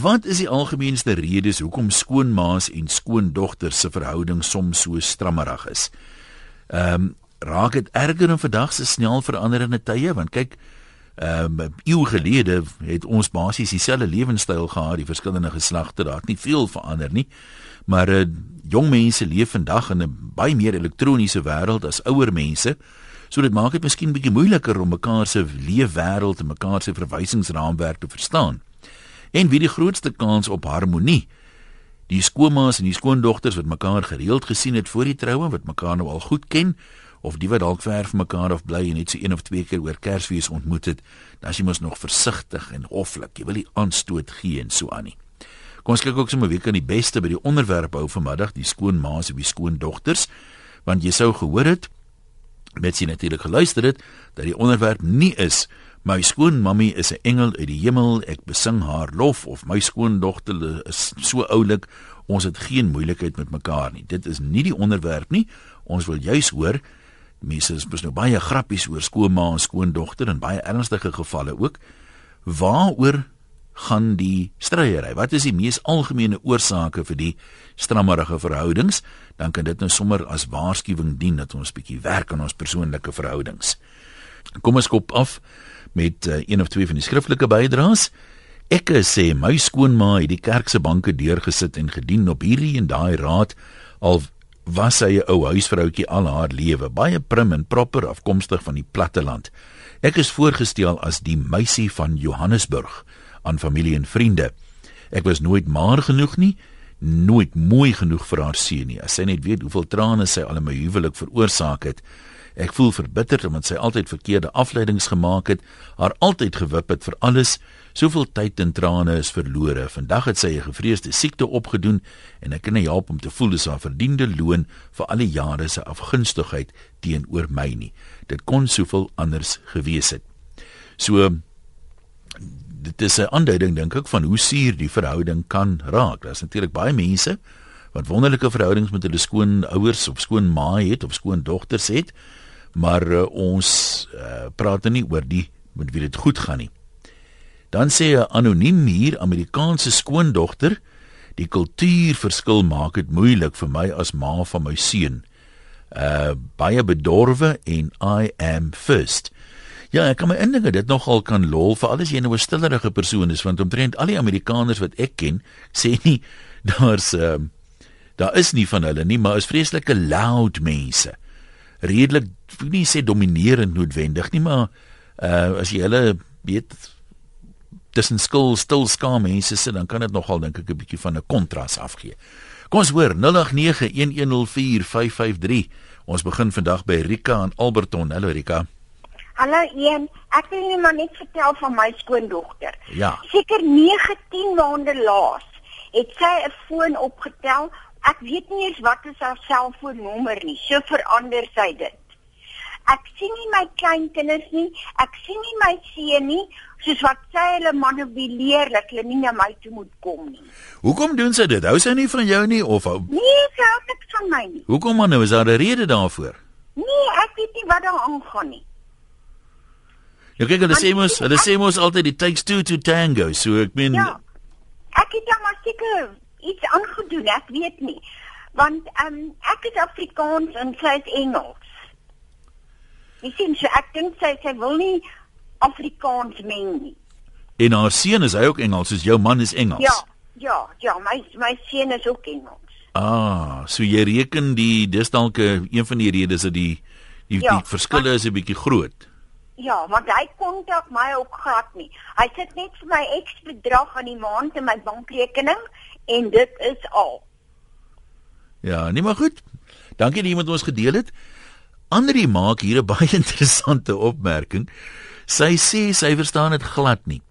Wat is die algemeenste redes hoekom skoonmaas en skoondogters se verhouding soms so strammerig is? Ehm um, raak dit erger in vandag se snel veranderende tye? Want kyk ehm um, eeu gelede het ons basies dieselfde lewenstyl gehad die verskillende geslagte daar het nie veel verander nie. Maar uh, jong mense leef vandag in 'n baie meer elektroniese wêreld as ouer mense. So dit maak dit miskien bietjie moeiliker om mekaar se leefwêreld en mekaar se verwysingsraamwerk te verstaan en wie die grootste kans op harmonie die skoonmaas en die skoondogters wat mekaar gereeld gesien het voor die troue wat mekaar nou al goed ken of die wat dalk ver van mekaar af bly en net so een of twee keer oor Kersfees ontmoet het, dan is jy mos nog versigtig en hoflik. Jy wil nie aanstoot gee en so aan nie. Kom ons kyk ook sommer wie kan die beste by die onderwerp hou vanmiddag, die skoonmaas of die skoondogters, want jy sou gehoor het met sien natuurlik geluister het dat die onderwerp nie is my skoonmammie is 'n engel uit die hemel, ek besing haar lof of my skoondogter is so oulik, ons het geen moeilikheid met mekaar nie. Dit is nie die onderwerp nie. Ons wil juis hoor mense is mos nou baie grappies oor skoonma en skoondogter en baie ernstige gevalle ook. Waaroor gaan die stryery? Wat is die mees algemene oorsake vir die strammerige verhoudings? Dan kan dit nou sommer as waarskuwing dien dat ons bietjie werk aan ons persoonlike verhoudings. Kom ons kop af met uh, een of twee van die skriftelike bydraes. Ek sê my skoonma het die kerk se banke deurgesit en gedien op hierdie en daai raad al was sy 'n ou huisvroutjie al haar lewe, baie prim en proper afkomstig van die platte land. Ek is voorgestel as die meisie van Johannesburg aan familie en vriende. Ek was nooit maar genoeg nie, nooit mooi genoeg vir haar seun nie. As sy net weet hoeveel trane sy al in my huwelik veroorsaak het. Ek voel verbitterd omdat sy altyd verkeerde afleidings gemaak het, haar altyd gewip het vir alles Soveel tyd en trane is verlore. Vandag het sy 'n gevreesde siekte opgedoen en ek kan nie help om te voel dis haar verdiende loon vir al die jare se afgunstigheid teenoor my nie. Dit kon soveel anders gewees het. So dit is 'n aanduiding dink ek van hoe suur die verhouding kan raak. Daar's natuurlik baie mense wat wonderlike verhoudings met hulle skoonouers of skoonma het of skoondogters het, maar uh, ons uh, praat nie oor die met wie dit goed gaan nie. Dan sê 'n anoniem hier Amerikaanse skoondogter, die kultuurverskil maak dit moeilik vir my as ma van my seun. Uh baie bedorwe en I am first. Ja, ek kan my indinge dit nogal kan lol vir alles jy nou 'n stillerige persoon is want omtrent al die Amerikaners wat ek ken sê nie daar's uh daar is nie van hulle nie, maar is vreeslike loud mense. Redelik nie sê dominerend noodwendig nie, maar uh as jy hulle weet tussen skil stil skaam mense sit dan kan dit nogal dink ek 'n bietjie van 'n kontras afgee. Kom ons hoor 0891104553. Ons begin vandag by Rika in Alberton. Hallo Rika. Hallo Ian, ek wil net maar net vertel van my skoondogter. Ja. Seker 9, 10 maande laas het sy 'n foon opgetel. Ek weet nie eens wat is haar selfoonnommer nie. So verander sy dit. Ek sien nie my kleinkinders nie. Ek sien nie my seun nie soos wat sy hulle manipuleer dat hulle nie na my toe moet kom nie. Hoekom doen sy dit? Hou sy nie van jou nie of hou Nee, sy hou niks van my nie. Hoekom man nou is daar 'n rede daarvoor? Nee, ek weet nie wat daar aangaan nie. Ja, kyk, hulle sê mos, hulle sê mos altyd it takes two to tango, so ek meen Ja. Ek het dan maar seker iets aangedoen, ek weet nie. Want ehm um, ek is Afrikaans en sy is Engels. Jy sien, so ek dink sy sy wil nie Afrikaans meng nie. En haar seun is hy ook Engels, soos jou man is Engels. Ja, ja, ja, my my seun is ook Engels. Ah, so jy reken die dis dalk 'n een van die redes dat die die, Ja, die verskille is 'n bietjie groot. Ja, want hy kontak my ook glad nie. Hy sit net vir my X bedrag aan die maand in my bankrekening en dit is al. Ja, nee maar goed. Dankie dat jy met ons gedeel het. Andri maak hier 'n baie interessante opmerking. Sy sê sy verstaan dit glad nie.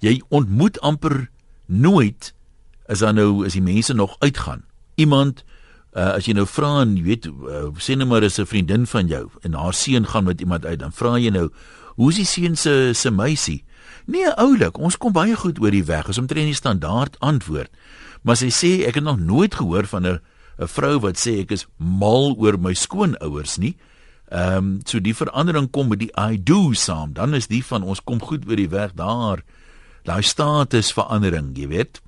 Jy ontmoet amper nooit as dan nou as die mense nog uitgaan. Iemand uh, as jy nou vra en jy weet uh, sê net maar is 'n vriendin van jou en haar seun gaan met iemand uit dan vra jy nou hoe is die seun se se meisie? Nee, oulik, ons kom baie goed oor die weg. Ons omtrent die standaard antwoord. Maar sy sê ek het nog nooit gehoor van 'n 'n vrou wat sê ek is mal oor my skoonouers nie. Ehm um, so die verandering kom met die I do saam. Dan is die van ons kom goed oor die weg daar daai statusverandering, jy weet.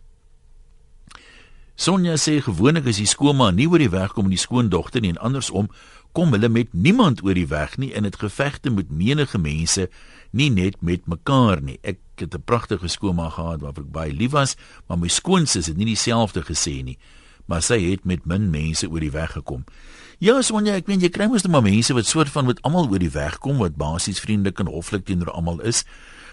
Sonja sê gewoonlik as die skoonma nie oor die weg kom met die skoondogter nie en andersom kom hulle met niemand oor die weg nie in dit gevegte met menige mense nie net met mekaar nie. Ek het 'n pragtige skoonma gehad waarvoor ek baie lief was, maar my skoonsis het nie dieselfde gesê nie. Maar sy het met min mense oor die weg gekom. Ja, Sonja, ek weet jy kry mos net maar mense wat soort van met almal oor die weg kom wat basies vriendelik en hoflik teenoor almal is.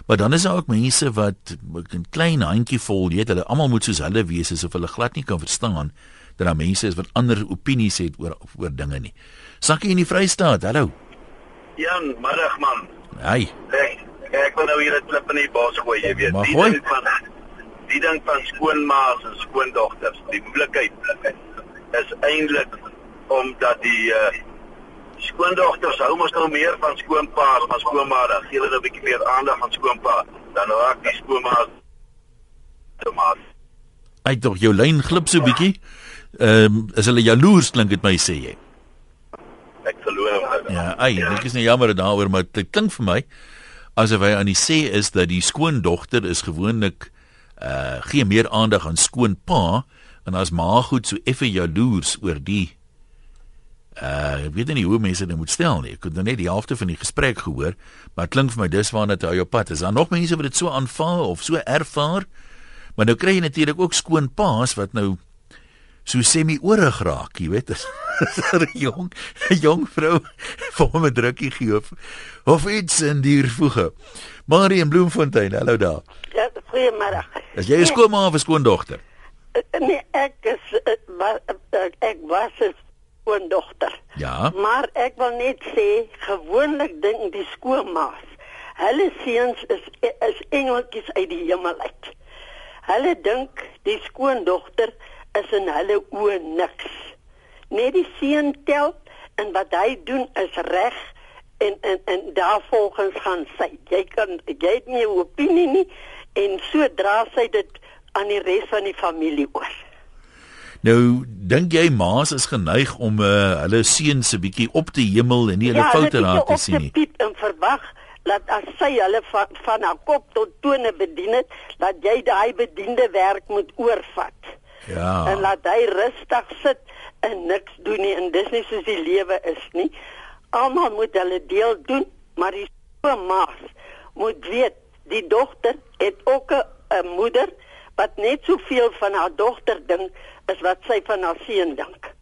Maar dan is daar ook mense wat 'n klein handjie vol, jy weet, hulle almal moet soos hulle wees asof hulle glad nie kan verstaan dat daar mense is wat ander opinies het oor oor dinge nie. Sakkie in die Vrystaat. Hallo. Jan, middag man. Hey. Ek ek wil nou hier 'n klip in die bos gooi, jy weet. Maar gooi. Van die ding van skoonmaas en skoondogters, die moeilikheid is eintlik omdat die uh, skoondogters hou mos nou meer van skoonpaas, maar skoonma dan gee hulle 'n bietjie meer aandag aan skoonpa dan raak die skoonmaas te maas. Hy tog jou lyn glip so bietjie. Ehm um, is hulle jaloers klink dit my sê jy. Ek verloor hom. Ja, ai, ek is nou jammer daaroor, maar dit klink vir my asof hy aan die sê is dat die skoondogter is gewoonlik uh gee meer aandag aan skoonpa en as ma goed so effe jaloers oor die uh ek weet nie hoe mense dit moet stel nie. Ek het nou net die helfte van die gesprek gehoor, maar klink vir my dis waarna dit op pad is. Daar nog mense wat dit so aanvaar of so ervaar. Maar nou kry jy natuurlik ook skoonpaas wat nou so semi-oorig raak, jy weet. As 'n jong jong vrou vir hom 'n drukkie gee of, of iets in die voege. Marie in Bloemfontein, hallo daar. Ja, goeiemôre. As jy 'n skoonma of 'n skoondogter? Nee, ek is eh, eh, ek was 'n skoondogter. Ja. Maar ek wil net sê gewoonlik dink die skoonmaas, hulle seuns is is engeltjies uit die hemel uit. Hulle dink die skoondogter is in hulle oë niks. Net die seun tel en wat hy doen is reg en en en daarvolgens gaan sy. Jy kan jy het nie 'n opinie nie en so dra sy dit aan die res van die familie oor. Nou, dink jy ma's is geneig om uh, hulle seuns 'n bietjie op te hemel en nie hulle foute raak te sien nie? Ja, piep en verwag dat as sy hulle van, van haar kop tot tone bedien het, dat jy daai bediende werk moet oorvat. Ja. En laat hy rustig sit en niks doen nie en dis nie soos die lewe is nie. Almal moet hulle deel doen, maar die maas moet weet die dogter het ook 'n moeder wat net soveel van haar dogter dink as wat sy van haar seun dink.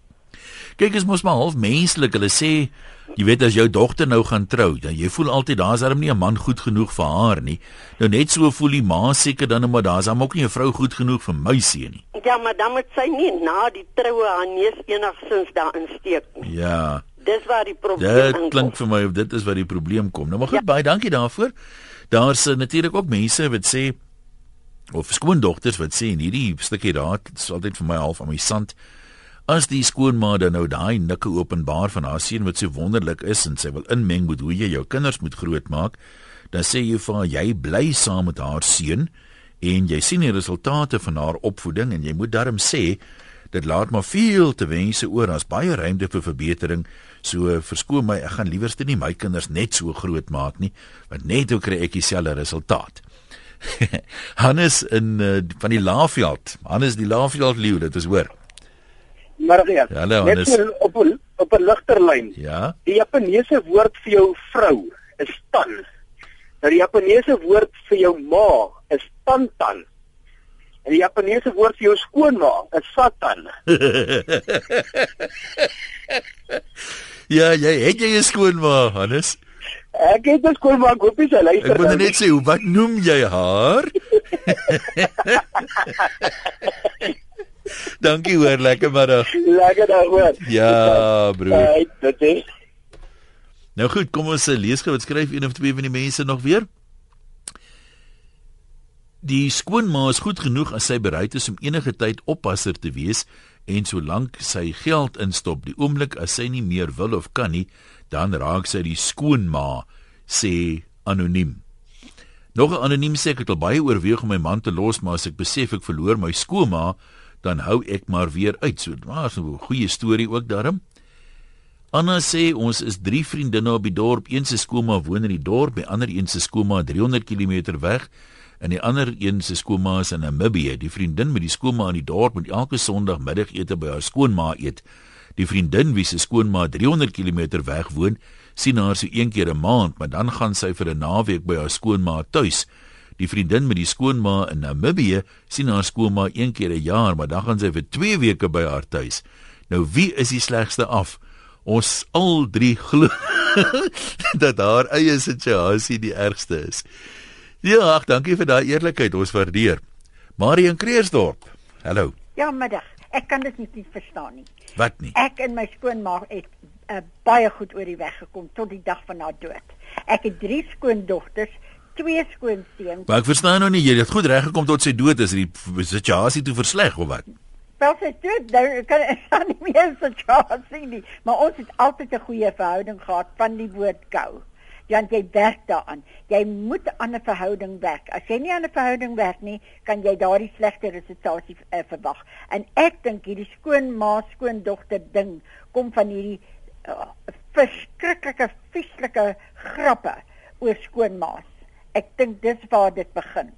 Kyk, is mos maar half menslik. Hulle sê, jy weet as jou dogter nou gaan trou, dan jy voel altyd daar's darm nie 'n man goed genoeg vir haar nie. Nou net so voel die ma seker dan maar daar's hom ook nie 'n vrou goed genoeg vir my seun nie. Ja, maar dan moet sy nie na die troue haar neus enigsins daarin steek nie. Ja. Dis waar die probleem Dit inkom. klink vir my of dit is wat die probleem kom. Nou maar goed, Ja. baie dankie daarvoor. Daar's uh, natuurlik ook mense wat sê of skoondogters wat sê hierdie stukkie raad is altyd vir my half amusant. As die skoonma dan nou daai nikke openbaar van haar seun wat so wonderlik is en sy wil inmeng met hoe jy jou kinders moet grootmaak, dan sê jy vir haar jy bly saam met haar seun en jy sien die resultate van haar opvoeding en jy moet darm sê dit laat maar veel te wense oor as baie ruimte vir verbetering. So verskoon my, ek gaan liewerste nie my kinders net so groot maak nie, want net hoe kry ek dieselfde resultaat. Hannes in uh, van die Laafveld. Hannes die Laafveld leeu, dit is hoor. Maar ja, Hallo, net Hannes. so op 'n op 'n ligterlyn. Ja. Die Japaneese woord vir jou vrou is tan. Nou die Japaneese woord vir jou ma is tantan. En die Japaneese woord vir jou skoonma is satan. Ja, jy het jy 'n skoonma, Hannes. Ek het 'n skoonma, ek hoop sy luister. Ek wil nou net sê, hoe wat noem jy haar? Dankie hoor, lekker middag. Lekker daar hoor. Ja, broer. Hey, dit is Nou goed, kom ons lees gou wat skryf een of twee van die mense nog weer. Die skoonma is goed genoeg as sy bereid is om enige tyd oppasser te wees en solank sy geld instop, die oomblik as sy nie meer wil of kan nie, dan raak sy die skoonma, sê anoniem. Nog 'n anoniem sê ek het al baie oorweeg om my man te los, maar as ek besef ek verloor my skoonma, dan hou ek maar weer uit. So, maar so 'n goeie storie ook daarom. Anna sê ons is drie vriendinne op die dorp. Een se skoonma woon in die dorp, die ander een se skoonma 300 km weg. En die ander een se skoonma is in Namibië. Die vriendin met die skoonma in die dorp moet elke Sondag middagete by haar skoonma eet. Die vriendin wie se skoonma 300 km weg woon, sien haar so een keer 'n maand, maar dan gaan sy vir 'n naweek by haar skoonma tuis. Die vriendin met die skoonma in Namibië sien haar skoonma een keer 'n jaar, maar dan gaan sy vir 2 weke by haar tuis. Nou wie is die slegste af? Ons al drie glo dat haar eie situasie die ergste is. Ja, ag, dankie vir daai eerlikheid, ons waardeer. Marie in Kreersdorp. Hallo. Ja, middag. Ek kan dit nie verstaan nie. Wat nie? Ek en my skoonma het uh, baie goed oor die weg gekom tot die dag van haar dood. Ek het drie skoondogters, twee skoonseuns. Maar ek verstaan nou nie jy het goed reg gekom tot sy dood is die situasie toe versleg of wat? Wel sy dood, nou kan ek nie meer so situasie nie, maar ons het altyd 'n goeie verhouding gehad van die woord gou. Jan jy werk daaraan. Jy moet aan 'n verhouding werk. As jy nie aan 'n verhouding werk nie, kan jy daardie slegte resultate uh, verwag. En ek dink hierdie skoonma skoondogter ding kom van hierdie uh, verskriklike vieslike grappe oor skoonmaas. Ek dink dis waar dit begin.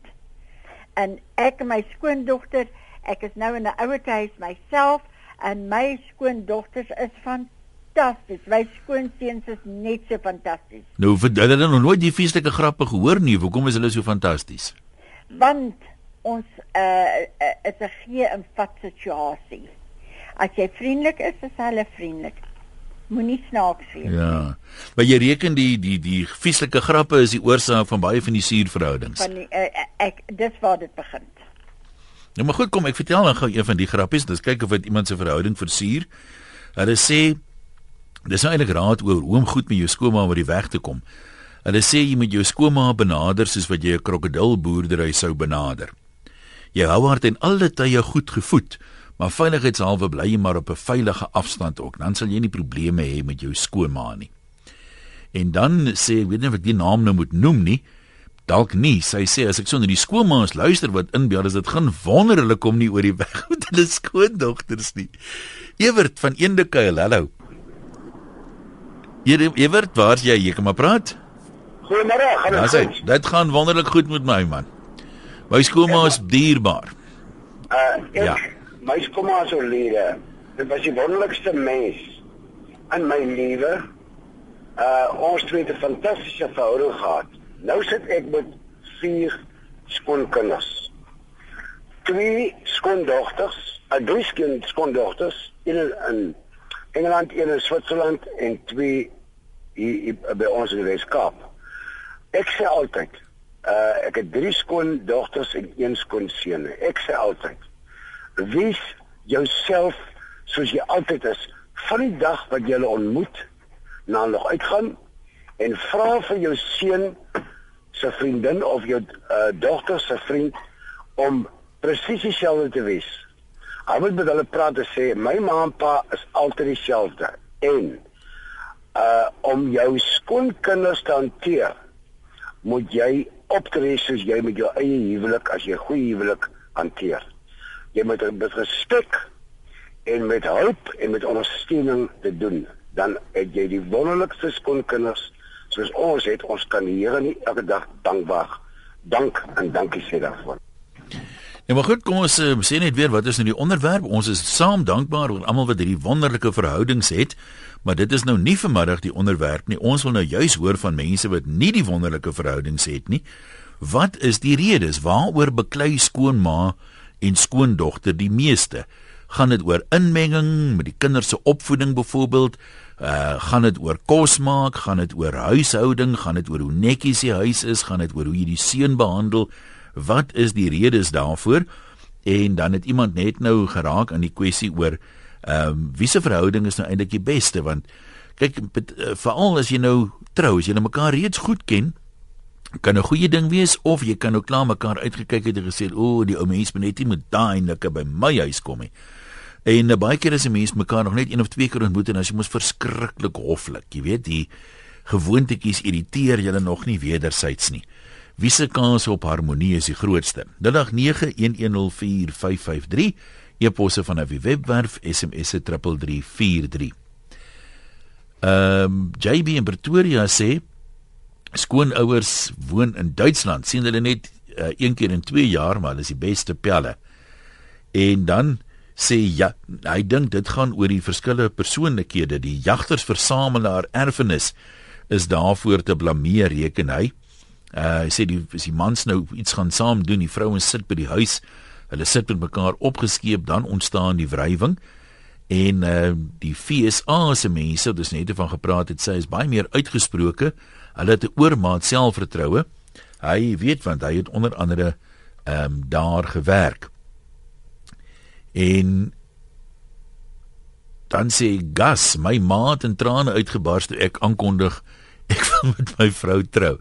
En ek en my skoondogter, ek is nou in 'n ouer huis myself en my skoondogters is van fantasties. My skoonseuns is net so fantasties. Nou, hulle het nog nooit die feestelike grappe gehoor nie. Hoekom is hulle so fantasties? Want ons uh, uh is 'n gee en vat situasie. As jy vriendelik is, is hulle vriendelik. Moenie snaaks wees. Ja. Maar jy reken die die die feestelike grappe is die oorsaak van baie van die suurverhoudings. Van die, uh, ek dis waar dit begin. Nou maar goed, kom ek vertel dan gou een van die grappies. Dis kyk of dit iemand se verhouding versuur. Hulle sê Dis nou eintlik raad oor hoe om goed met jou skoonma oor die weg te kom. Hulle sê jy moet jou skoonma benader soos wat jy 'n krokodilboerdery sou benader. Jy hou haar ten alle tye goed gevoed, maar veiligheidshalwe bly jy maar op 'n veilige afstand ook. Dan sal jy nie probleme hê met jou skoonma nie. En dan sê ek weet nie of ek die naam nou moet noem nie. Dalk nie. Sy sê as ek sonder die skoonma's luister wat inbel, is dit geen wonder hulle kom nie oor die weg met hulle skoondogters nie. Ewert van Eendekuil, hallo. Hier Evert, waar's jy? Jy kan maar praat. Goeiemôre, gaan dit goed? Dit gaan wonderlik goed met my man. My skoolma is dierbaar. Uh ek, ja. My skoolma is oorlede. Dit was die wonderlikste mens in my lewe. Uh ons het 'n fantastiese verhouding gehad. Nou sit ek met vier skoonkinders. Twee skoondogters, 'n drie skoondogters in in Engeland, een in Switserland en twee hier, hier by ons in die Weskaap. Ek sê altyd, uh ek het drie skoon dogters en een skoon seun. Ek sê altyd, wees jouself soos jy altyd is van die dag wat jy hulle ontmoet na nog uitgaan en vra vir jou seun se vriendin of jou uh, dogter se vriend om presies dieselfde te wees. Hy moet met hulle praat en sê my ma en pa is altyd dieselfde en uh om jou skoonkinders te hanteer moet jy optree soos jy met jou eie huwelik as jy goeie huwelik hanteer jy moet met respek en met hulp en met ondersteuning te doen dan het jy die wonderlikste skoonkinders soos ons het ons kan die Here nie elke dag dankbaar dank en dankie sê daarvoor Ja maar goed, kom ons uh, sê net weer wat is nou die onderwerp? Ons is saam dankbaar oor almal wat hierdie wonderlike verhoudings het. Maar dit is nou nie vanmiddag die onderwerp nie. Ons wil nou juis hoor van mense wat nie die wonderlike verhoudings het nie. Wat is die redes waaroor beklei skoonma en skoondogter die meeste? Gaan dit oor inmenging met die kinders se opvoeding byvoorbeeld? Uh gaan dit oor kos maak, gaan dit oor huishouding, gaan dit oor hoe netjies die huis is, gaan dit oor hoe jy die seun behandel? Wat is die redes daarvoor? En dan het iemand net nou geraak aan die kwessie oor ehm um, wie se verhouding is nou eintlik die beste want kyk uh, veral as jy nou trou, as jy mekaar reeds goed ken, kan 'n goeie ding wees of jy kan ook klaar mekaar uitgekyk het en gesê o, die ou mens moet net nie met daai nikke by my huis kom nie. En uh, baie keer as 'n mens mekaar nog net een of twee keer ontmoet en as jy mos verskriklik hoflik, jy weet, die gewoontetjies irriteer julle nog nie wedersyds nie. Wie se kans op harmonie is die grootste? Dag 91104553 e-posse van 'n webwerf SMS se 3343. Ehm um, JB in Pretoria sê skoonouers woon in Duitsland. sien hulle net uh, een keer in 2 jaar, maar dis die beste pelle. En dan sê ja, hy dink dit gaan oor die verskillende persoonlikhede, die jagtersversamelaar erfenis is daarvoor te blameer, reken hy. Uh hy sê die as die mans nou iets gaan saam doen, die vrouens sit by die huis, hulle sit met mekaar opgeskeep, dan ontstaan die wrywing. En uh die FSA se mense, dis net van gepraat het, sê is baie meer uitgesproke. Hulle het 'n oormaat selfvertroue. Hy weet want hy het onder andere ehm um, daar gewerk. En dan sê Gas, my maat in trane uitgebars toe ek aankondig ek wil met my vrou trou.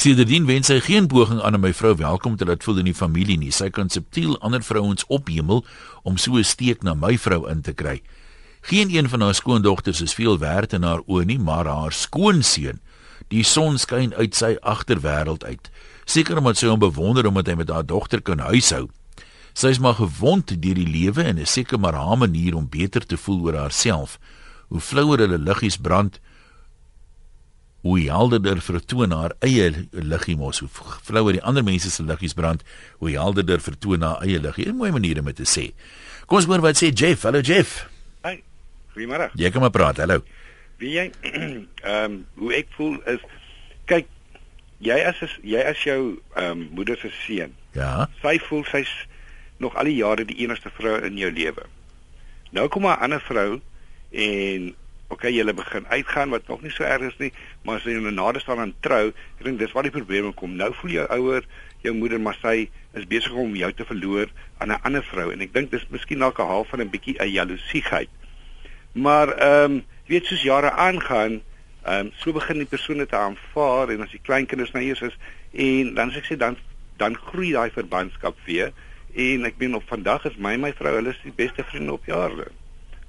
Sedertdien wens sy geen poging aan om my vrou welkom te laat voel in die familie nie. Sy kan subtiel ander vrouens ophemel om so 'n steek na my vrou in te kry. Geen een van haar skoondogters is veel werd in haar oë nie, maar haar skoonseun Die son skyn uit sy agterwêreld uit. Seker omdat sy hom bewonder omdat hy met haar dogter kan huishou. Sy is maar gewond deur die lewe en is seker maar haar manier om beter te voel oor haarself. Hoe flouer hulle liggies brand, hoe helderder vertoon haar eie liggie mos. Hoe flouer die ander mense se liggies brand, hoe helderder vertoon haar eie liggie. 'n Mooi manier om dit te sê. Kom ons hoor wat sê Jeff. Hallo Jeff. Hi. Goeiemôre. Jy kom maar praat. Hallo wie jy ehm um, hoe ek voel is kyk jy as is, jy as jou ehm um, moeder se seun. Ja. Sy voel sy's nog al die jare die enigste vrou in jou lewe. Nou kom 'n ander vrou en okay, julle begin uitgaan wat nog nie so erg is nie, maar as jy nou nader staan aan trou, ek dink dis waar die probleme kom. Nou voel jou ouer, jou moeder, maar sy is besig om jou te verloor aan 'n ander vrou en ek dink dis miskien dalk 'n half van 'n bietjie 'n jaloesiegheid. Maar ehm um, weet soos jare aangaan, ehm um, so begin die persone te aanvaar en as die kleinkinders nou eers is en dan sê ek sê dan dan groei daai verbandskap weer en ek meen op vandag is my my vrou hulle is die beste vriende op jare.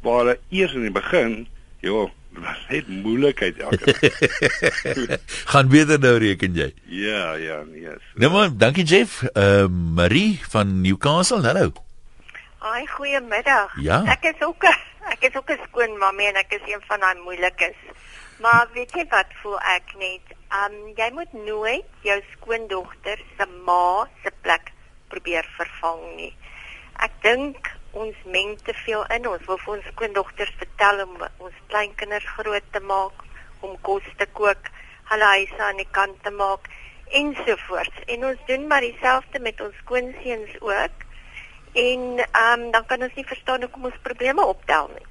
Waar hulle eers in die begin, ja, was net moeilikheid elke. gaan weer nou reken jy? Ja, ja, nee. So. Nou maar, dankie Jeff. Ehm uh, Marie van Newcastle. Hallo. Ai, goeiemiddag. Ja. Ek is ook ek is ook 'n skoonmammie en ek is een van daai moeilikes. Maar weet jy wat voel ek net? Um jy moet nooit jou skoondogter se ma se plek probeer vervang nie. Ek dink ons meng te veel in. Ons wil vir ons skoondogters vertel om ons kleinkinders groot te maak, om kos te kook, hulle huise aan die kant te maak ensovoorts. En ons doen maar dieselfde met ons skoonseuns ook en ehm um, dan kan ons nie verstaan hoekom ons probleme optel nie.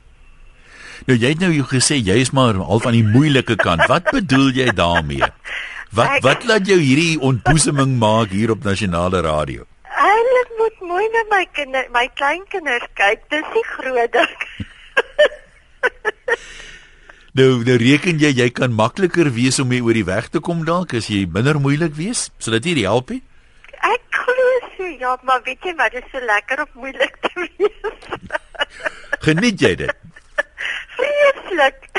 Nou jy het nou jy gesê jy is maar half aan die moeilike kant. Wat bedoel jy daarmee? Wat ek, wat laat jou hierdie ontboeseming maak hier op nasionale radio? Hulle moet mooi na my kinder, my kleinkinders kyk. Dis nie groot ding. nou, nou reken jy jy kan makliker wees om hier oor die weg te kom dalk as jy minder moeilik wees? Sal dit hier help? He? Ek glo so, ja, maar weet jy wat, dit is so lekker om moeilik te wees. Geniet jy dit? Vreeslik.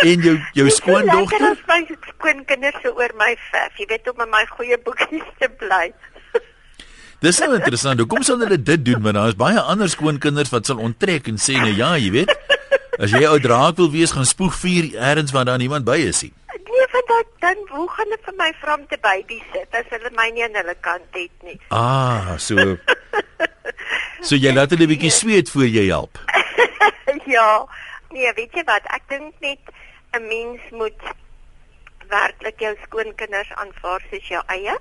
En jou jou skoondogter? Ek het my skoonkinders so oor my verf. Jy weet om met my goeie boekies te bly. Dis nou interessant. Hoekom sal hulle dit doen? Want daar is baie ander skoonkinders wat sal onttrek en sê nee, ja, jy weet. As jy ou draak wil wees, gaan spoeg vuur elders waar daar niemand by is nie van dat dan hoe gaan hulle vir my vra om te babysit as hulle my nie aan hulle kant het nie. Ah, so. so jy laat hulle 'n bietjie sweet voor jy help. ja. Nee, weet jy wat? Ek dink net 'n mens moet werklik jou skoonkinders aanvaar soos jou eie.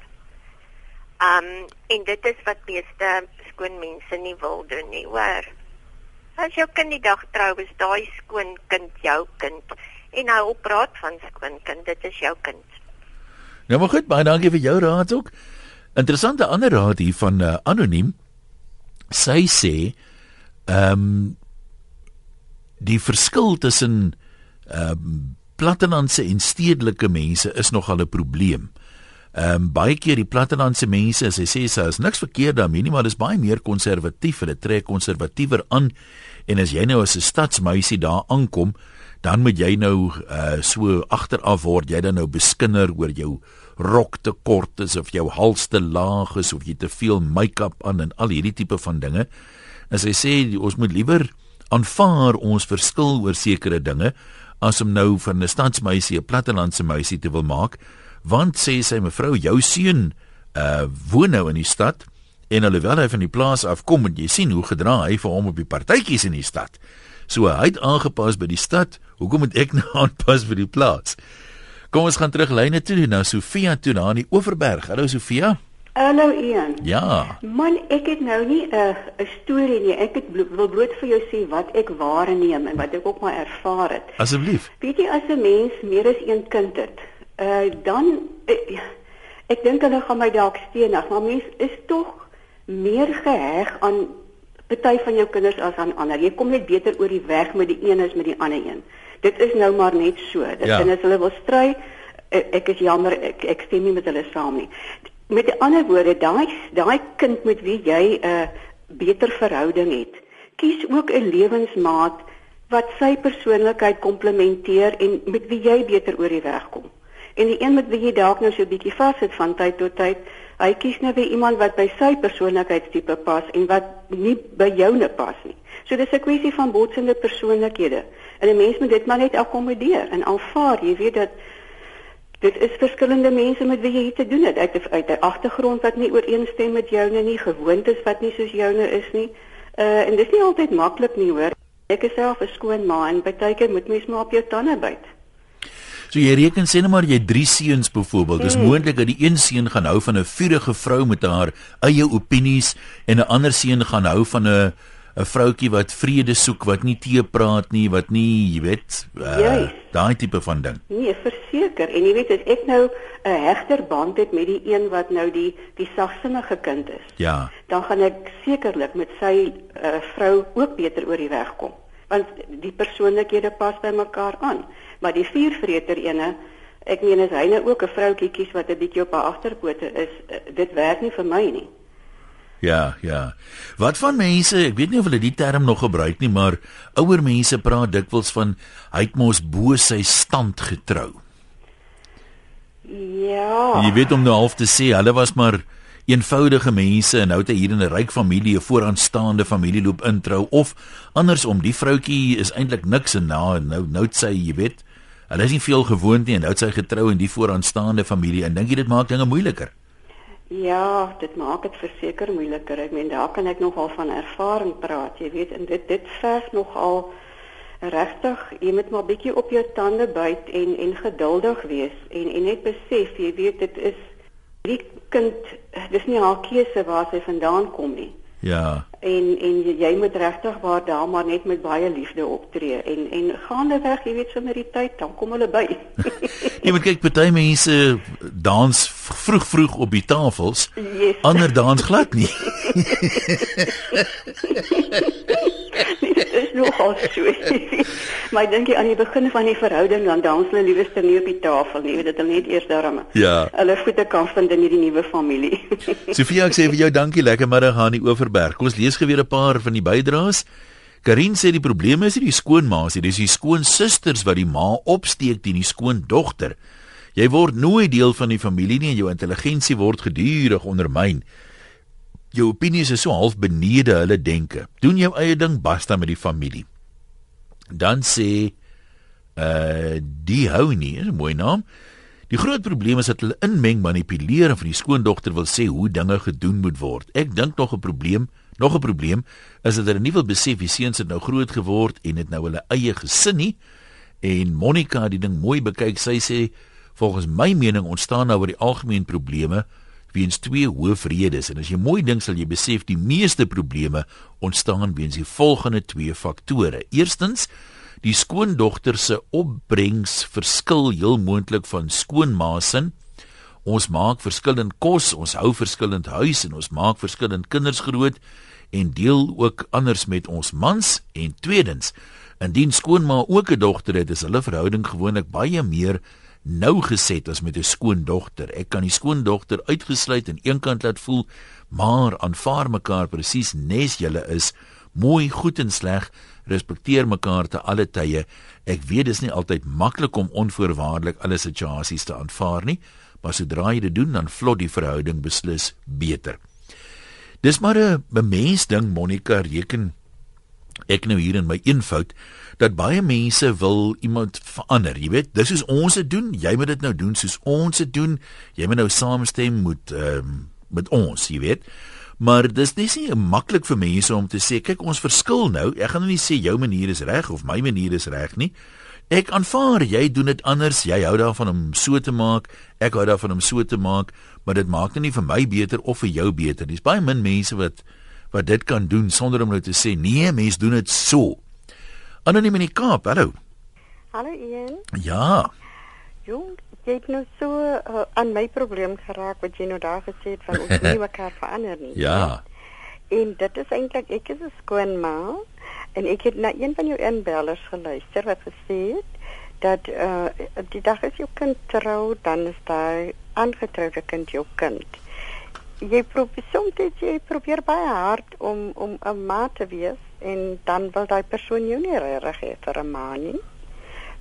Um en dit is wat meeste skoonmense nie wil doen nie, hoor. As jou kind die dag trou is, daai skoonkind jou kind en nou op raad van skoonkind, dit is jou kind. Nou maar goed, baie dankie vir jou raad ook. Interessante ander raad hier van uh, anoniem. Sy sê ehm um, die verskil tussen ehm um, plattelandse en stedelike mense is nogal 'n probleem. Ehm um, baie keer die plattelandse mense, as hy sê sy is niks verkeerd daarmee nie, maar dis baie meer konservatief. Hulle trek konservatiewer aan en as jy nou as 'n stadsmeisie daar aankom, dan moet jy nou uh so agteraf word jy dan nou beskinder oor jou rok te kort is of jou hals te laag is of jy te veel make-up aan en al hierdie tipe van dinge. As hy sê ons moet liewer aanvaar ons verskil oor sekere dinge as om nou van 'n stadsmeisie 'n plattelandse meisie te wil maak, want sê sy mevrou jou seun uh woon nou in die stad en alhoewel hy van die plaas afkom en jy sien hoe gedra hy vir hom op die partytjies in die stad. So hy het aangepas by die stad. Hoekom moet ek nou aanpas vir die plaas? Kom ons gaan terug lyne toe na Sofia toe na in die Oeverberg. Hallo Sofia. Hallo Ian. Ja. Man, ek het nou nie 'n uh, 'n storie nie. Ek het blo wil bloot vir jou sê wat ek waarneem en wat ek ook maar ervaar het. Asseblief. Weet jy as 'n mens meer as een kind het, uh dan uh, ek dink hulle gaan my dalk steenig, maar mens is tog meer geheg aan party van jou kinders as aan ander. Jy kom net beter oor die weg met die een as met die ander een. Dit is nou maar net so. Dit ja. en as hulle wil stry, ek, ek is jammer, ek ek stem nie met hulle saam nie. Met ander woorde, daai daai kind met wie jy 'n uh, beter verhouding het, kies ook 'n lewensmaat wat sy persoonlikheid komplementeer en met wie jy beter oor die weg kom. En die een met wie jy dalk nou so 'n bietjie vassit van tyd tot tyd, hy kies nou weer iemand wat by sy persoonlikheidstipe pas en wat nie by joune pas nie. So dis 'n kwessie van botsende persoonlikhede. En 'n mens moet dit maar net akkommodeer en aanvaar. Jy weet dat dit is verskillende mense met wie jy hier te doen het uit uit 'n agtergrond wat nie ooreenstem met joune nie, gewoontes wat nie soos joune is nie. Uh en dis nie altyd maklik nie, hoor. Ek is self 'n skoon ma en baie keer moet mens maar op jou tande byt. So jy reken sê net maar jy drie seuns byvoorbeeld. Dis mm. moontlik dat die een seun gaan hou van 'n vurige vrou met haar eie opinies en 'n ander seun gaan hou van 'n 'n vroutjie wat vrede soek, wat nie tee praat nie, wat nie, jy weet, uh, daai tipe van ding. Nee, verseker. En jy weet as ek nou 'n hegter band het met die een wat nou die die sagsinnige kind is. Ja. Dan gaan ek sekerlik met sy uh, vrou ook beter oor die weg kom, want die persoonlikhede pas by mekaar aan maar die viervreter ene ek meen as hy nou ook 'n vroutjie kies wat 'n bietjie op haar agterpote is eh, dit werk nie vir my nie Ja, ja. Wat van mense, ek weet nie of hulle die term nog gebruik nie, maar ouer mense praat dikwels van hy het mos bo sy stand getrou. Ja. Jy weet om nou half te sê, hulle was maar eenvoudige mense en nou het hy hier in 'n ryk familie, 'n vooraanstaande familie loop introu of andersom, die vroutjie is eintlik niks en nou nou nou sê jy weet, Hulle is nie veel gewoond nie en nou het sy getrou in die vooraanstaande familie en dink jy dit maak dinge moeiliker? Ja, dit maak dit verseker moeiliker. Ek meen daar kan ek nogal van ervaring praat. Jy weet, en dit dit verg nogal regtig, jy moet maar bietjie op jou tande byt en en geduldig wees en en net besef, jy weet dit is die kind, dis nie haar keuse waar sy vandaan kom nie. Ja. En en jy, moet regtig waar daar maar net met baie liefde optree en en gaandeweg, jy weet, sommer die tyd dan kom hulle by. jy moet kyk, party mense dans vroeg vroeg op die tafels. Yes. Ander dans glad nie. nogal so. maar ek dink aan die begin van die verhouding dan dans hulle liewerste nie op die tafel nie, weet dit hulle net eers daarom. Ja. Hulle voete kan vind in hierdie nuwe familie. Sofia, ek sê vir jou dankie, lekker middag aan die Oeverberg. Kom ons lees geweer 'n paar van die bydraes. Karin sê die probleem is nie die skoonmaas nie, dis die skoonsusters wat die ma opsteek teen die skoondogter. Jy word nooit deel van die familie nie en jou intelligensie word gedurig ondermyn jou opinies is so half benede hulle denke. Doen jou eie ding basta met die familie. Dan sê uh die hou nie, is 'n mooi naam. Die groot probleem is dat hulle inmeng manipuleer en van die skoondogter wil sê hoe dinge gedoen moet word. Ek dink nog 'n probleem, nog 'n probleem is dat hulle nie wil besef die seuns het nou groot geword en het nou hulle eie gesin nie. En Monica het die ding mooi bekyk. Sy sê volgens my mening ontstaan nou oor die algemeen probleme weens twee hoofredes en as jy mooi dink sal jy besef die meeste probleme ontstaan weens die volgende twee faktore. Eerstens Die skoondogter se opbrengs verskil heel moontlik van skoonmaasin. Ons maak verskillend kos, ons hou verskillend huis en ons maak verskillend kinders groot en deel ook anders met ons mans en tweedens indien skoonma ook 'n dogter het, is hulle verhouding gewoonlik baie meer nou geset as met 'n skoondogter. Ek kan die skoondogter uitgesluit en eenkant laat voel, maar aanvaar mekaar presies nes julle is, mooi, goed en sleg, respekteer mekaar te alle tye. Ek weet dis nie altyd maklik om onvoorwaardelik alle situasies te aanvaar nie, maar sodra jy dit doen, dan vlot die verhouding beslis beter. Dis maar 'n mens ding Monica reken ek nou hier in my eenvoud dat baie mense wil iemand verander. Jy weet, dis is ons dit doen, jy moet dit nou doen soos ons dit doen. Jy moet nou saamstem met ehm um, met ons, jy weet. Maar dis dis nie maklik vir mense om te sê kyk ons verskil nou. Ek gaan nou nie sê jou manier is reg of my manier is reg nie. Ek aanvaar jy doen dit anders. Jy hou daarvan om so te maak. Ek hou daarvan om so te maak, maar dit maak nie vir my beter of vir jou beter. Dis baie min mense wat wat dit kan doen sonder om nou te sê nee, mense doen dit so. Anoniem in die Kaap. Hallo. Hallo Ian. Ja. Jong, jy het nou so uh, aan my probleem geraak wat jy nou daar gesê het van ons nie mekaar verander nie. Ja. En dit is eintlik ek is 'n skoonma en ek het na een van jou inbellers geluister wat gesê het dat uh, die dag as jou kind trou, dan is daai aangetroude kind jou kind. Jy probeer soms jy probeer baie hard om om 'n ma te wees en dan wil daai persoon jou nie reg hê vir 'n ma nie.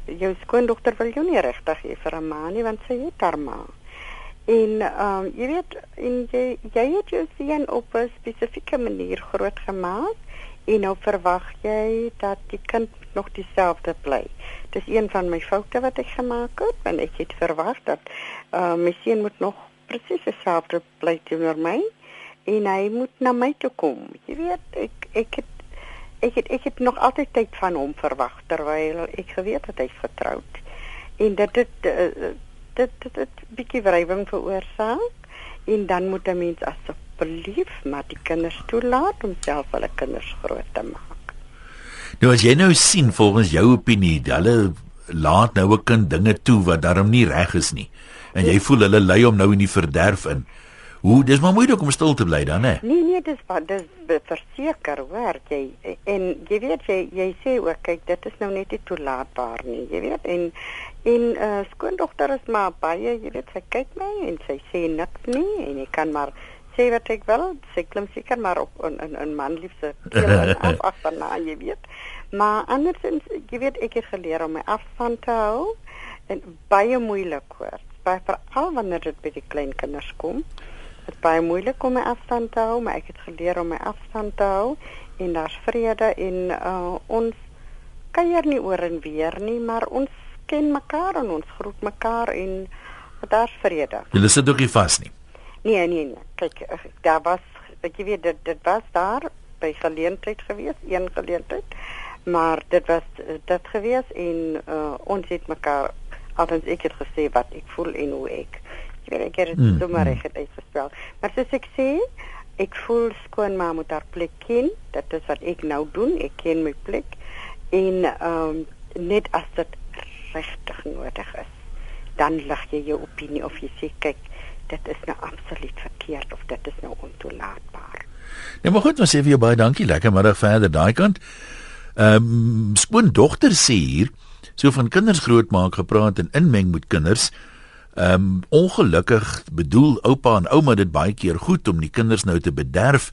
Jou skoondogter wil jou nie regtig hê vir 'n ma nie want sy het haar ma. En ehm um, jy weet en jy jy het jou seun op 'n spesifieke manier grootgemaak en nou verwag jy dat die kind nog dieselfde bly. Dis een van my foute wat ek gemaak het want ek het verwag dat ehm uh, my seun moet nog presies dieselfde bly teenoor my en hy moet na my toe kom. Jy weet ek ek het ek het ek het nog altyd tyd van hom verwag terwyl ek geweet het hy's getroud. En dit dit dit dit, dit, dit bietjie wrywing veroorsaak en dan moet 'n mens asseblief maar die kinders toelaat om self hulle kinders groot te maak. Nou as jy nou sien volgens jou opinie, hulle laat nou 'n kind dinge toe wat daarom nie reg is nie. En jy voel hulle lei hom nou in die verderf in. Hoe dis maar moeilik om stil te bly dan hè? Nee nee, dis wat dis verseker hoor jy en jy weet jy jy sê ook kyk dit is nou net nie toelaatbaar nie. Jy weet en en uh, skoondogter is maar baie jy weet sy kyk my en sy sê niks nie en ek kan maar sê wat ek wil. Sy klim seker maar op 'n 'n 'n man liefse af agterna jy weet. Maar andersins jy weet ek het geleer om my afstand te hou en baie moeilik hoor. Baie veral wanneer dit by die klein kinders kom dit baie moeilik om my afstand te hou, maar ek het geleer om my afstand te hou en daar's vrede en uh, ons kuier nie oor en weer nie, maar ons ken mekaar en ons groet mekaar en daar's vrede. Jy sit ook nie vas nie. Nee, nee, nee. Kyk, eh, daar was ek weet dit dit was daar by geleentheid gewees, een geleentheid. Maar dit was dit gewees en uh, ons het mekaar altens ek het gesê wat ek voel en hoe ek weet ek het dit mm. sommer reg uitgespel. Maar soos ek sê, ek voel skoon maar moet haar plek ken. Dit is wat ek nou doen. Ek ken my plek en ehm um, net as dit regtig nodig is, dan lig jy jou opinie of jy sê kyk, dit is nou absoluut verkeerd of dit is nou ontoelaatbaar. Ja, maar goed, ons sê vir jou baie dankie. Lekker middag verder daai kant. Ehm um, skoon dogter sê hier so van kinders grootmaak gepraat en inmeng met kinders. Ehm um, ongelukkig bedoel oupa en ouma dit baie keer goed om die kinders nou te bederf,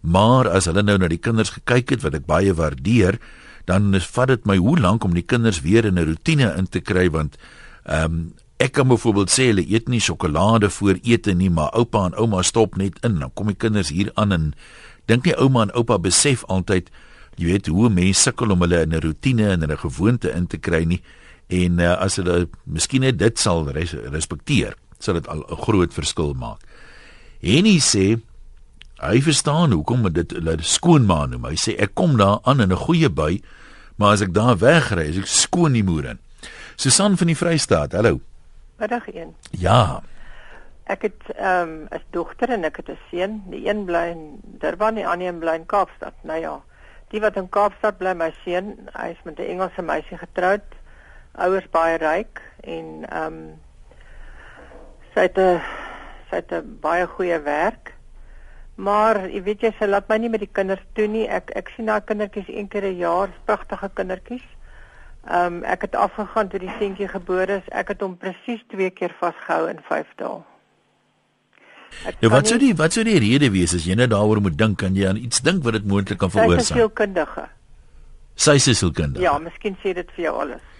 maar as hulle nou na die kinders gekyk het wat ek baie waardeer, dan vat dit my hoe lank om die kinders weer in 'n rotine in te kry want ehm um, ek kan byvoorbeeld sê hulle eet nie sjokolade voor ete nie, maar oupa en ouma stop net in. Dan kom die kinders hier aan en dink nie ouma en oupa besef altyd jy weet hoe mense sukkel om hulle in 'n rotine en 'n gewoonte in te kry nie en uh, as hulle miskien net dit sal res, respekteer, sal dit al 'n groot verskil maak. Henny sê hy verstaan hoekom dit hulle skoonma noem. Hy sê ek kom daar aan in 'n goeie by, maar as ek daar wegry, is ek skoon die moer in. Susan van die Vrystaat. Hallo. Middag een. Ja. Ek het ehm um, as dogter en ek het 'n seun. Die een bly in Durban, die ander een bly in Kaapstad. Nou ja, die wat in Kaapstad bly, my seun, hy is met 'n Engelse meisie getroud ouers baie ryk en ehm um, sy het 'n sy het 'n baie goeie werk. Maar jy weet jy sy laat my nie met die kinders toe nie. Ek ek sien haar kindertjies een keer 'n jaar, pragtige kindertjies. Ehm um, ek het afgegaan toe die seentjie gebore is. Ek het hom presies 2 keer vasgehou in 5 dae. Ja, wat sou die wat sou die rede wees as jy net daaroor moet dink kan jy aan iets dink wat dit moontlik kan veroorsaak? Sy is sielkundige. Sy is sielkundige. Ja, miskien sê dit vir jou alles.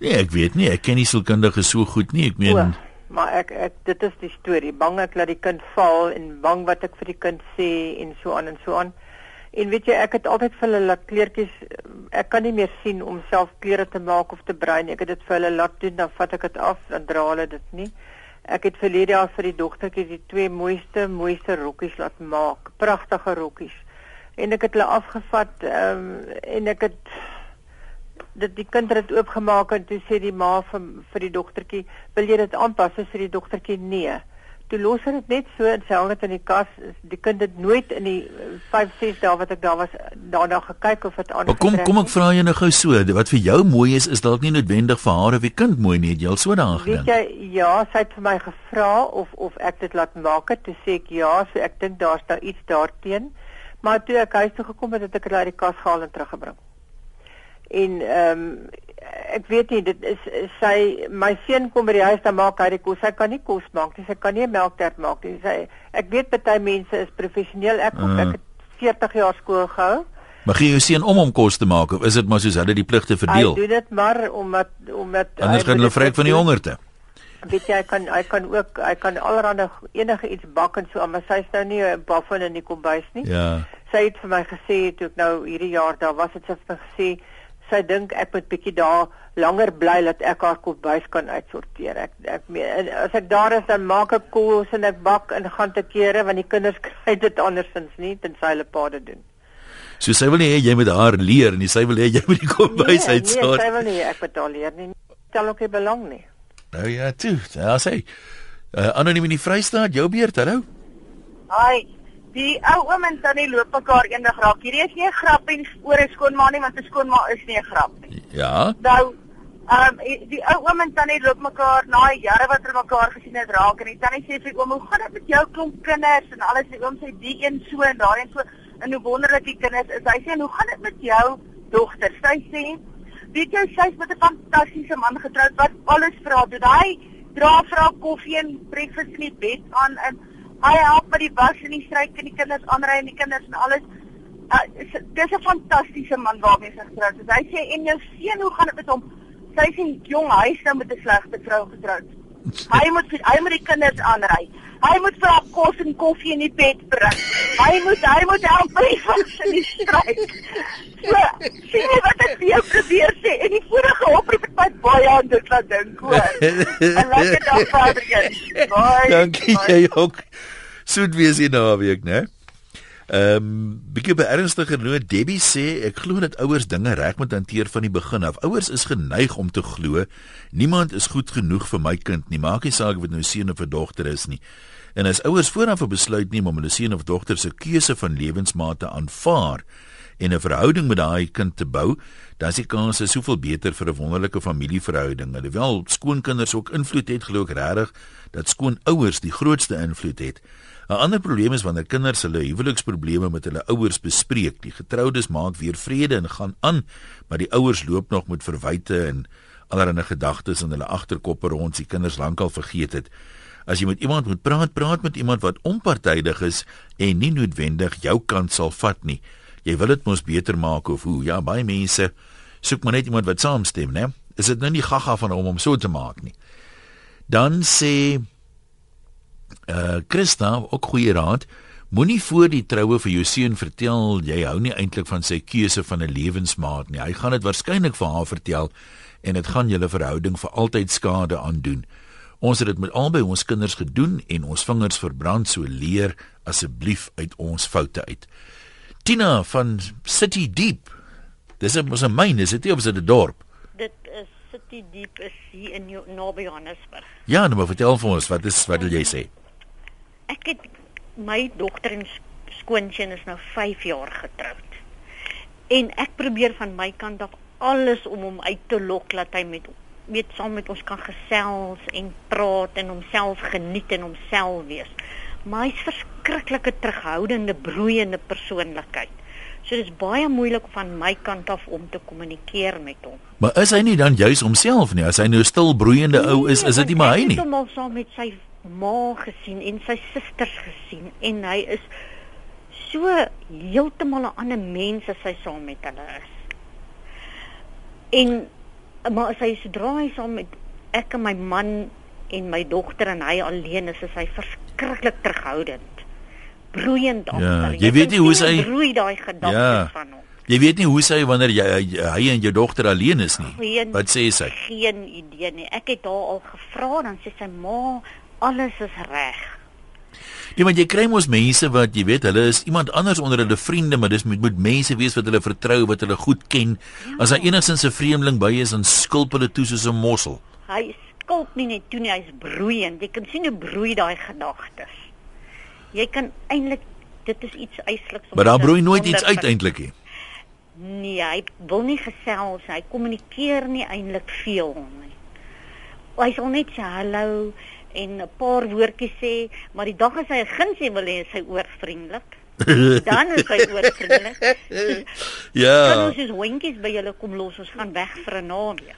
Nee, ek weet nie, ek ken nie sielkundige so goed nie. Ek meen o, maar ek ek dit is die storie. Bang ek laat die kind val en bang wat ek vir die kind sê en so aan en so aan. En weet jy, ek het altyd vir hulle laat kleertjies ek kan nie meer sien om self klere te maak of te brei nie. Ek het dit vir hulle laat doen, dan vat ek dit af en dra hulle dit nie. Ek het verlede jaar vir die dogtertjie die twee mooiste mooiste rokkies laat maak. Pragtige rokkies. En ek het hulle afgevat ehm um, en ek het dit die kind het dit oopgemaak en toe sê die ma vir vir die dogtertjie, "Wil jy dit aanpas?" Sy sê die dogtertjie, "Nee." Toe los hy dit net so en sê dit in die kas. Die kind het nooit in die 5, 6 dae wat ek daar was daarna gekyk of dit aan. Kom kom ek vra jou nou gou so, wat vir jou mooi is is dalk nie noodwendig vir haar of die kind mooi nie. Jy al so daaraan gedink. Weet jy, ja, sy het vir my gevra of of ek dit laat maak het. Toe sê ek ja, so ek dink daar's daar iets daarteen. Maar toe ek huis toe gekom het, het ek dit uit die kas gehaal en teruggebring en ehm um, ek weet nie dit is sy my seun kom by die huis dan maak hy die kos hy kan nie kos maak nie sy kan nie melktert maak nie. Sy ek weet baie mense is professioneel. Ek kom uh. ek het 40 jaar skool gehou. Maar gee jou seun om om kos te maak of is dit maar soos hulle die pligte verdeel? Hy doen dit maar omdat omdat anders gaan hulle vrek van die hongerte weet jy hy kan hy kan ook hy kan allerhande enige iets bak en so maar sy's nou nie 'n buffel in die kombuis nie. Ja. Sy het vir my gesê toe ek nou hierdie jaar daar was dit sy het gesê sy dink ek moet bietjie daar langer bly dat ek haar kombuis kan uitsorteer. Ek ek meen as ek daar is dan maak ek kos en ek bak en gaan te kere want die kinders kry dit andersins nie tensy hulle pa dit doen. So sy wil nie hê jy moet haar leer nie, sy wil hê jy moet die kombuis nee, uitsorteer. Nee, sy wil nie ek moet haar leer nie. Stel ook nie belang nie. Nou ja, toe. Ja, sê. Uh, Anoniem in die Vrystaat, jou beurt, hallo. Hi. Die ou oom en tannie loop mekaar eendag raak. Hierdie is nie 'n grap en oor 'n skoonma nie, want 'n skoonma is nie 'n grap nie. Ja. Nou, ehm um, die ou oom en tannie loop mekaar na jare wat hulle mekaar gesien het raak en die tannie sê vir oom, "Hoe gaan dit met jou klomp kinders?" en alles en oom sê die een so en daai een so en hoe wonderlik die kinders is. Hy sê, "Hoe gaan dit met jou dogter?" Sy sê, "Weet jy, sy's met 'n fantastiese man getroud wat alles vir haar doen. Hy dra vir haar koffie en breakfast in die bed aan en Hy help met die was en die stryk en die kinders aanry en die kinders en alles. Uh, dis 'n fantastiese man waarmee sy getroud is. Hy sê en jou seun, hoe gaan dit met hom? Sy sê jong, hy is nou met 'n slegte vrou getroud. Hy moet hy moet die kinders aanry. Hy moet vir haar kos en koffie in die bed bring. Hy moet hy moet help by die was en die stryk. So, sien jy wat ek vir jou probeer sê? En die vorige oproep het my baie aan dit laat dink, hoor. 'n Lekker dag verder. Bye. Dankie jy ook soet wees hier naweek, né? Ehm, um, bietjie by ernstiger noot, Debbie sê ek glo dat ouers dinge reg moet hanteer van die begin af. Ouers is geneig om te glo niemand is goed genoeg vir my kind nie. Maak nie saak of dit nou seun of dogter is nie. En as ouers vooraf 'n besluit neem om hulle seun of dogter se keuse van lewensmaat te aanvaar en 'n verhouding met daai kind te bou, dan is die kans soveel beter vir 'n wonderlike familieverhouding. Alhoewel skoonkinders ook invloed het, glo ek regtig dat skoonouers die grootste invloed het. 'n Ander probleem is wanneer kinders hulle huweliksprobleme met hulle ouers bespreek. Die getroudes maak weer vrede en gaan aan, maar die ouers loop nog met verwyte en allerlei gedagtes in hulle agterkoppe rond, die kinders lankal vergeet het. As jy met iemand moet praat, praat met iemand wat onpartydig is en nie noodwendig jou kant sal vat nie. Jy wil dit mos beter maak of hoe? Ja, baie mense soek maar net iemand wat saamstem, né? Is dit nou nie gaga van hom om so te maak nie? Dan sê uh Christa ook goeie raad. Moenie voor die troue vir jou seun vertel jy hou nie eintlik van sy keuse van 'n lewensmaat nie. Hy gaan dit waarskynlik vir haar vertel en dit gaan julle verhouding vir altyd skade aandoen. Ons het dit met albei ons kinders gedoen en ons vingers verbrand, so leer asseblief uit ons foute uit. Tina van City Deep. Dis 'n mos 'n myn, is dit nie of is dit 'n dorp? Dit is City Deep is hier in naby Johannesburg. Ja, nou maar vertel vir ons, wat is wat wil jy sê? Ek het my dogter en skoonseun is nou 5 jaar getroud. En ek probeer van my kant af alles om hom uit te lok dat hy met weet saam met ons kan gesels en praat en homself geniet en homself wees. Maar hy's verskriklike terughoudende, broeiende persoonlikheid. So dis baie moeilik van my kant af om te kommunikeer met hom. Maar is hy nie dan juis homself nie? As hy nou stil broeiende ou is, is dit nie maar hy nie. Hy het hom al saam met sy ma gesien en sy susters gesien en hy is so heeltemal 'n ander mens as hy saam met hulle is. En maar as hy sodra hy saam met ek en my man en my dogter en hy alleen is, is hy verskriklik terughoudend. broeiend Ja, agter. jy weet nie hoe sy- broei daai gedagtes Ja. van hom. Jy weet nie hoe sy wanneer jy hy en jou dogter alleen is nie. Geen, Wat sê sy? Geen idee nie. Ek het haar al gevra dan sê sy ma, alles is reg. Ja, want jy kry mos mense wat jy weet, hulle is iemand anders onder hulle vriende, maar dis moet moet mense wees wat hulle vertrou, wat hulle goed ken. Ja. As hy enigstens 'n vreemdeling by is, dan skulp hulle toe soos 'n mossel. Hy skulp nie net toe nie, hy's broeiend. Jy kan sien hoe broei daai gedagtes. Jy kan eintlik dit is iets eisliks. om Maar daar broei nooit iets uit eintlik nie. Nee, hy wil nie gesels, hy kommunikeer nie eintlik veel nie. Hy sal net sê hallo en 'n paar woordjies sê, maar die dag as hy 'n gunsie wil hê, is hy oorvriendelik. Dan is hy oorvriendelik. Ja. Kan ons soos hondjies by julle kom los, ons gaan weg vir 'n naweek.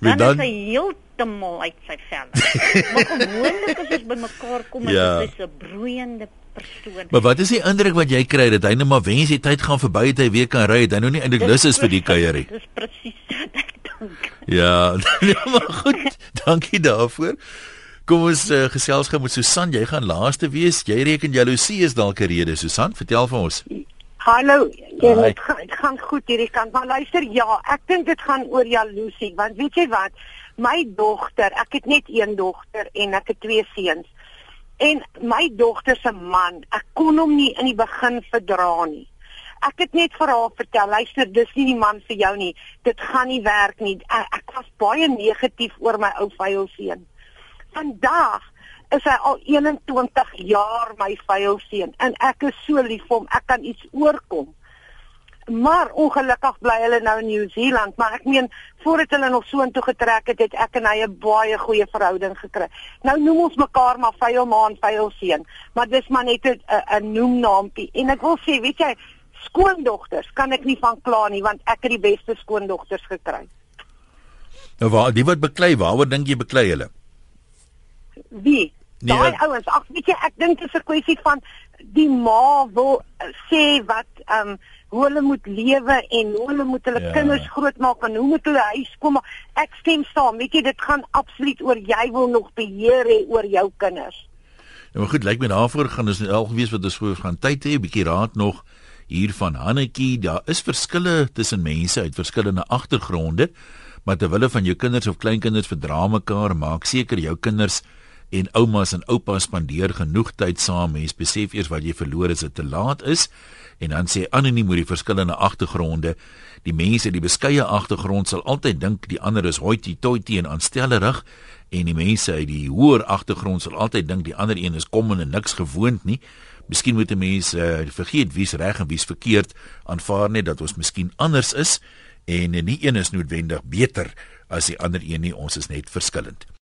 Dan, dan- is hy heeltemal uit sy vel. maar gewoonlik as ons bymekaar kom, Ja. is hy 'n broeiende persoon. Maar wat is die indruk wat jy kry dat hy net maar wens die tyd gaan verby het hy weer kan ry, hy nou nie eintlik lus is vir die kuierie. Dis presies wat ek dink. Ja, nee, maar goed. Dankie daarvoor. Kom ons uh, gesels gou met Susan. Jy gaan laaste wees. Jy reken jaloesie is dalk 'n rede, Susan. Vertel vir ons. Hallo, jy dit gaan, dit gaan goed hierdie kant, maar luister, ja, ek dink dit gaan oor jaloesie, want weet jy wat? My dogter, ek het net een dogter en ek het twee seuns. En my dogter se man, ek kon hom nie in die begin verdra nie. Ek het net vir haar vertel, luister, dis nie die man vir jou nie. Dit gaan nie werk nie. Ek, ek was baie negatief oor my ou vuil seun. Vandag is hy al 21 jaar my vuil seun en ek is so lief vir hom. Ek kan iets oorkom. Maar ongelukkig bly hulle nou in Nieu-Seeland, maar ek meen voordat hulle nog so intoe getrek het, het ek en hy 'n baie goeie verhouding gekry. Nou noem ons mekaar maar vuil ma en vuil seun, maar dis maar net 'n- 'n noemnaampie. En ek wil sê, weet jy, skoondogters kan ek nie van kla nie want ek het die beste skoondogters gekry. Nou waar die wat beklei, waaroor dink jy beklei hulle? Wie? Nee, Daai ouens. Ag, weet jy, ek dink dit is 'n kwessie van die ma wil uh, sê wat ehm um, hoe hulle moet lewe en hoe hulle moet hulle Ja. kinders grootmaak en hoe moet hulle huis kom. Ek stem saam. Weet jy, dit gaan absoluut oor jy wil nog beheer hê oor jou kinders. Nou maar goed, lyk my daarvoor gaan ons al gewees wat ons voor gaan tyd hê, 'n bietjie raad nog hier van Hannetjie. Daar is verskille tussen mense uit verskillende agtergronde, maar terwyl hulle van jou kinders of kleinkinders verdra mekaar, maak seker jou kinders en oumas en oupas spandeer genoeg tyd saam. Mens besef eers wat jy verloor as dit te laat is. En dan sê anoniem oor die verskillende agtergronde. Die mense die beskeie agtergrond sal altyd dink die ander is hoity-toity en aanstellerig en die mense uit die hoër agtergrond sal altyd dink die ander een is kom en niks gewoond nie. Miskien moet 'n mens uh, vergeet wie's reg en wie's verkeerd, aanvaar net dat ons miskien anders is en nie een is noodwendig beter as die ander een nie, ons is net verskillend.